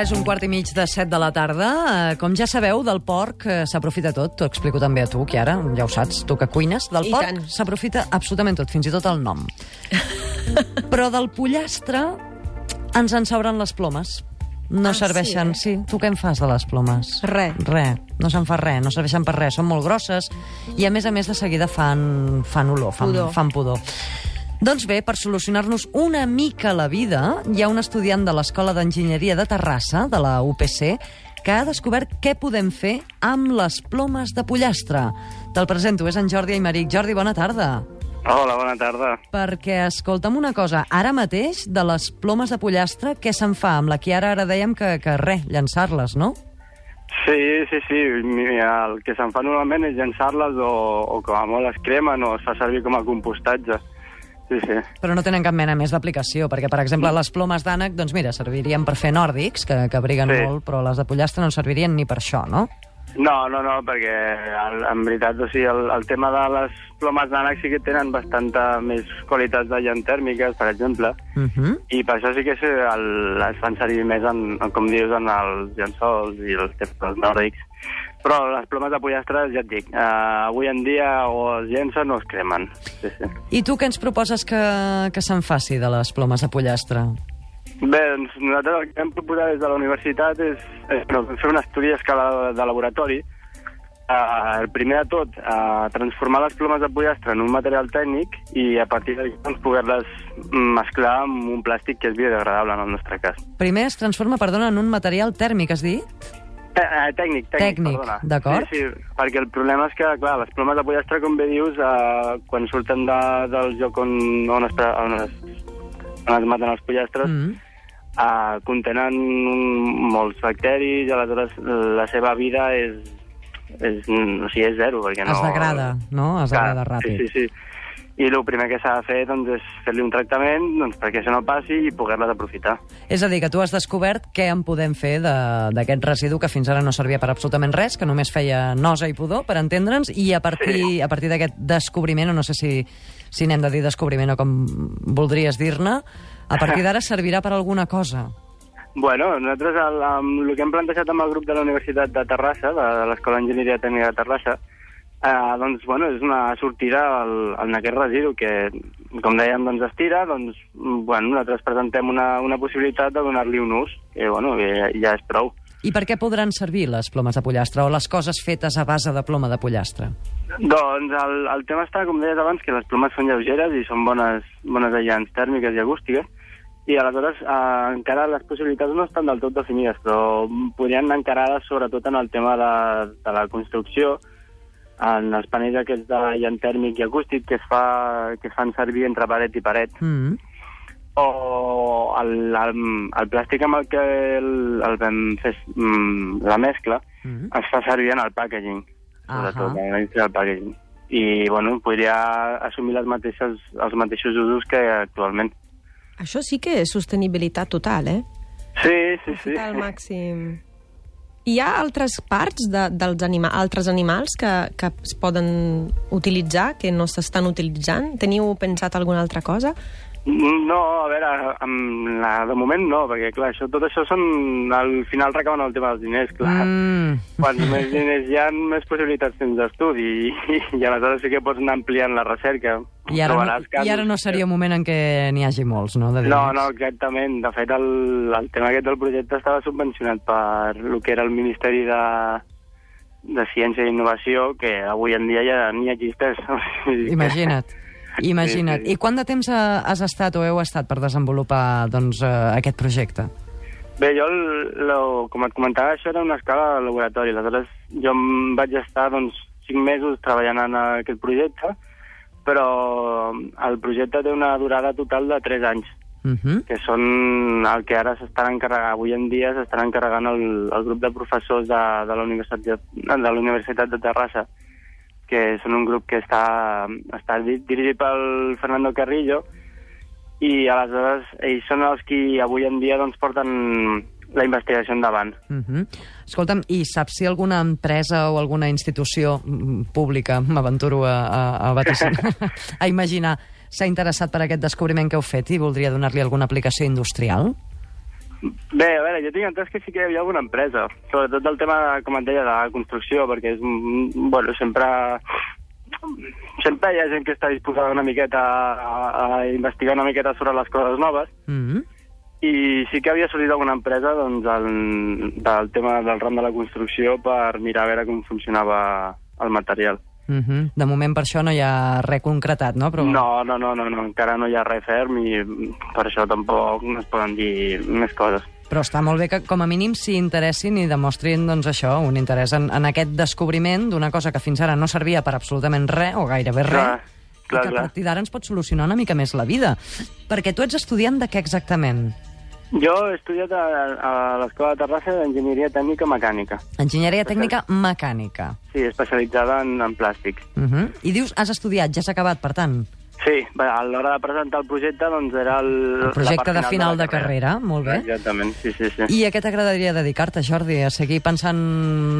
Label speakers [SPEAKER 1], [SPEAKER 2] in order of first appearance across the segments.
[SPEAKER 1] Ara és un quart i mig de set de la tarda. Eh, Com ja sabeu, del porc eh, s'aprofita tot. T'ho explico també a tu, Chiara, ja ho saps, tu que cuines. Del
[SPEAKER 2] I
[SPEAKER 1] porc s'aprofita absolutament tot, fins i tot el nom. Però del pollastre ens en sobren les plomes. No
[SPEAKER 2] Ah,
[SPEAKER 1] serveixen... Sí, Tu què en fas de les plomes?
[SPEAKER 2] Res.
[SPEAKER 1] Res. No se'n fa res, no serveixen per res. Són molt grosses i, a més a més, de seguida fan, fan olor, fan
[SPEAKER 2] Pudor.
[SPEAKER 1] fan pudor. Doncs bé, per solucionar-nos una mica la vida, hi ha un estudiant de l'Escola d'Enginyeria de Terrassa, de la UPC, que ha descobert què podem fer amb les plomes de pollastre. Te'l presento, és en Jordi Aymeric. Jordi, bona tarda.
[SPEAKER 3] Hola, bona tarda.
[SPEAKER 1] Perquè, escolta'm una cosa, ara mateix, de les plomes de pollastre, què se'n fa? Amb la Chiara ara dèiem que, que res, llançar-les, no?
[SPEAKER 3] Sí, sí, sí. El que se'n fa normalment és llançar-les o, o com a molt es cremen o es fa servir com a compostatge. Sí, sí.
[SPEAKER 1] Però no tenen cap mena més d'aplicació, perquè, per exemple, les plomes d'ànec, doncs mira, servirien per fer nòrdics, que, que abriguen
[SPEAKER 3] Sí.
[SPEAKER 1] molt, però les de pollastre no servirien ni per això, no?
[SPEAKER 3] No, no, no, perquè el, en veritat, o sigui, el, el tema de les plomes d'ànec sí que tenen bastanta més qualitats de llant tèrmiques, per exemple,
[SPEAKER 1] Uh -huh.
[SPEAKER 3] i per això sí que se- el, es fan servir més, en, en, com dius, en els llençols i els, els nòrdics. Però les plomes de pollastre, ja et dic, eh, avui en dia o es llencen o es cremen. Sí, sí.
[SPEAKER 1] I tu què ens proposes que, que se'n faci de les plomes de pollastre?
[SPEAKER 3] Bé, doncs nosaltres el que hem proposat des de la universitat és, és no, fer un estudi a escala de, laboratori. El primer de tot, uh, transformar les plomes de pollastre en un material tècnic i a partir d'aquí doncs, poder-les mesclar amb un plàstic que és biodegradable en el nostre cas.
[SPEAKER 1] Primer es transforma, perdona, en un material tèrmic, has dit?
[SPEAKER 3] Eh, eh, tècnic, tècnic,
[SPEAKER 1] Tècnic,
[SPEAKER 3] perdona.
[SPEAKER 1] d'acord.
[SPEAKER 3] Sí, sí, perquè el problema és que, clar, les plomes de pollastre, com bé dius, uh, quan surten de, del lloc on, on, es, on, es, on es maten els pollastres,
[SPEAKER 1] Mm.
[SPEAKER 3] uh, contenen un- molts bacteris i aleshores la seva vida és, és, o sigui, és zero. Perquè no...
[SPEAKER 1] Es degrada, no? Es degrada ràpid.
[SPEAKER 3] Sí, sí, sí. I el primer que s'ha de fer doncs, és fer-li un tractament doncs, perquè això no passi i poder-les aprofitar.
[SPEAKER 1] És a dir, que tu has descobert què en podem fer de- d'aquest residu que fins ara no servia per absolutament res, que només feia nosa i pudor, per entendre'ns, i a partir,
[SPEAKER 3] Sí.
[SPEAKER 1] a partir d'aquest descobriment, o no sé si, si n'hem de dir descobriment o com voldries dir-ne, a partir d'ara servirà per alguna cosa.
[SPEAKER 3] Bueno, nosaltres el, amb el que hem plantejat amb el grup de la Universitat de Terrassa, de, de l'Escola d'Enginyeria Tècnica de Terrassa, eh, doncs, bueno, és una sortida al, al aquest residu que, com dèiem, doncs es tira, doncs, bueno, nosaltres presentem una, una possibilitat de donar-li un ús, que, bueno, que ja és prou.
[SPEAKER 1] I per què podran servir les plomes de pollastre o les coses fetes a base de ploma de pollastre?
[SPEAKER 3] Doncs el, el tema està, com deies abans, que les plomes són lleugeres i són bones, bones aïllants tèrmiques i acústiques, i aleshores eh, encara les possibilitats no estan del tot definides, però podrien anar encarades sobretot en el tema de, de la construcció, en els panells aquests de llant tèrmic i acústic que es, fa, que es fan servir entre paret i paret,
[SPEAKER 1] Mm.
[SPEAKER 3] o el, el, el plàstic amb el que el, el vam fer mm, la mescla
[SPEAKER 1] Mm.
[SPEAKER 3] es fa servir en el packaging, sobretot,
[SPEAKER 1] Ahà.
[SPEAKER 3] en l'indústria del packaging. I, bueno, podria assumir les mateixes, els mateixos usos que actualment.
[SPEAKER 2] Això sí que és sostenibilitat total, eh?
[SPEAKER 3] Sí, sí, sí.
[SPEAKER 2] Al màxim. Hi ha altres parts de, dels anima altres animals que, que es poden utilitzar, que no s'estan utilitzant? Teniu pensat alguna altra cosa?
[SPEAKER 3] No, a veure, amb la, de moment no, perquè, clar, això, tot això són... Al final recauen el tema dels diners, clar.
[SPEAKER 1] Mm.
[SPEAKER 3] Quants més diners hi ha, més possibilitats tens d'estudi i, i aleshores sí que pots anar ampliant la recerca.
[SPEAKER 1] I ara, no,
[SPEAKER 3] Trobaràs
[SPEAKER 1] I ara
[SPEAKER 3] casos
[SPEAKER 1] no seria un moment en què n'hi hagi molts, no? De
[SPEAKER 3] No,
[SPEAKER 1] diners.
[SPEAKER 3] no, exactament. De fet, el, el tema aquest del projecte estava subvencionat per el que era el Ministeri de, de Ciència i Innovació, que avui en dia ja ni existeix.
[SPEAKER 1] Imagina't. Imagina't.
[SPEAKER 3] Sí, sí.
[SPEAKER 1] I quant de temps ha- has estat o heu estat per desenvolupar doncs, eh, aquest projecte?
[SPEAKER 3] Bé, jo, el- lo, com et comentava, això era una escala de laboratori. Aleshores, jo em vaig estar doncs, cinc mesos treballant en aquest projecte, però el projecte té una durada total de tres anys.
[SPEAKER 1] Uh -huh.
[SPEAKER 3] que són el que ara s'estan encarregant, avui en dia s'estan encarregant el, el grup de professors de, de, la Universitat de, de la Universitat de Terrassa, que són un grup que està, està di- dirigit pel Fernando Carrillo, i aleshores ells són els qui avui en dia doncs, porten la investigació endavant.
[SPEAKER 1] Uh -huh. Escolta'm, i saps si alguna empresa o alguna institució mm, pública, m'aventuro a, a, a, vaticinar, a imaginar, s'ha interessat per aquest descobriment que heu fet i voldria donar-li alguna aplicació industrial?
[SPEAKER 3] Bé, a veure, jo tinc entès que sí que hi havia alguna empresa, sobretot el tema, com et deia, de la construcció, perquè és, bueno, sempre sempre hi ha gent que està disposada una miqueta a, a investigar una miqueta sobre les coses noves,
[SPEAKER 1] Mm -hmm.
[SPEAKER 3] i sí que havia sortit alguna empresa doncs, el, del tema del ram de la construcció per mirar a veure com funcionava el material.
[SPEAKER 1] Mm -hmm. De moment per això no hi ha res concretat, no? Però...
[SPEAKER 3] No, no, no, no, no, encara no hi ha res ferm i per això tampoc no es poden dir més coses.
[SPEAKER 1] Però està molt bé que, com a mínim, s'hi interessin i demostrin, doncs, això, un interès en, en aquest descobriment d'una cosa que fins ara no servia per absolutament res, o gairebé res,
[SPEAKER 3] Clar, clar,
[SPEAKER 1] i que a partir d'ara ens pot solucionar una mica més la vida. Perquè tu ets estudiant de què exactament?
[SPEAKER 3] Jo he estudiat a, a l'Escola de Terrassa d'Enginyeria Tècnica Mecànica.
[SPEAKER 1] Enginyeria tècnica mecànica.
[SPEAKER 3] Sí, especialitzada en, en plàstics.
[SPEAKER 1] Uh -huh. I dius, has estudiat, ja s'ha acabat, per tant,
[SPEAKER 3] Sí, bé, a l'hora de presentar el projecte, doncs era el...
[SPEAKER 1] el projecte de final de,
[SPEAKER 3] la
[SPEAKER 1] carrera. molt bé.
[SPEAKER 3] Exactament, sí, sí, sí.
[SPEAKER 1] I a què t'agradaria dedicar-te, Jordi? A seguir pensant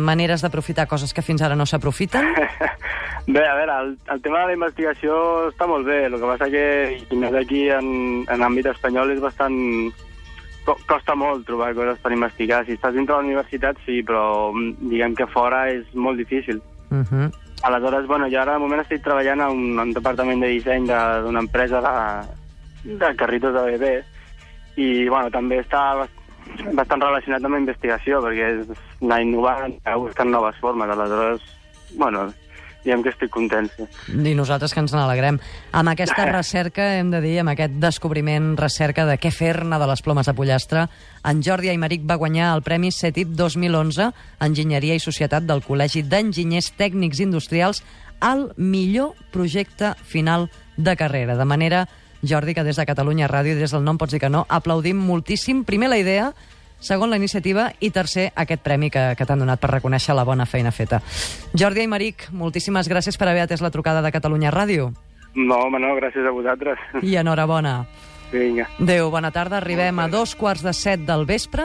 [SPEAKER 1] maneres d'aprofitar coses que fins ara no s'aprofiten?
[SPEAKER 3] Bé, a veure, el, el tema de la investigació està molt bé, el que passa que aquí en, en àmbit espanyol és bastant... co- Costa molt trobar coses per investigar. Si estàs dintre de la universitat, sí, però mm, diguem que fora és molt difícil.
[SPEAKER 1] Uh -huh.
[SPEAKER 3] Aleshores, bueno, jo ara de moment estic treballant a un, un departament de disseny de- d'una empresa de, de carritos de bebè i, bueno, també està bas- bastant relacionat amb la investigació perquè és anar innovant, buscant noves formes. Aleshores, bueno, diguem que estic content, sí.
[SPEAKER 1] I nosaltres que ens n'alegrem. Amb aquesta recerca, hem de dir, amb aquest descobriment, recerca de què fer-ne de les plomes de pollastre, en Jordi Aymeric va guanyar el Premi CETIP 2011 Enginyeria i Societat del Col·legi d'Enginyers Tècnics Industrials al millor projecte final de carrera. De manera, Jordi, que des de Catalunya Ràdio i des del nom pots dir que no, aplaudim moltíssim, primer la idea, segon la iniciativa i tercer aquest premi que, que t'han donat per reconèixer la bona feina feta. Jordi Aymeric, moltíssimes gràcies per haver atès la trucada de Catalunya Ràdio
[SPEAKER 3] No, home, no, gràcies a vosaltres.
[SPEAKER 1] i enhorabona.
[SPEAKER 3] Vinga.
[SPEAKER 1] Adéu, bona tarda. Arribem a dos quarts de set del vespre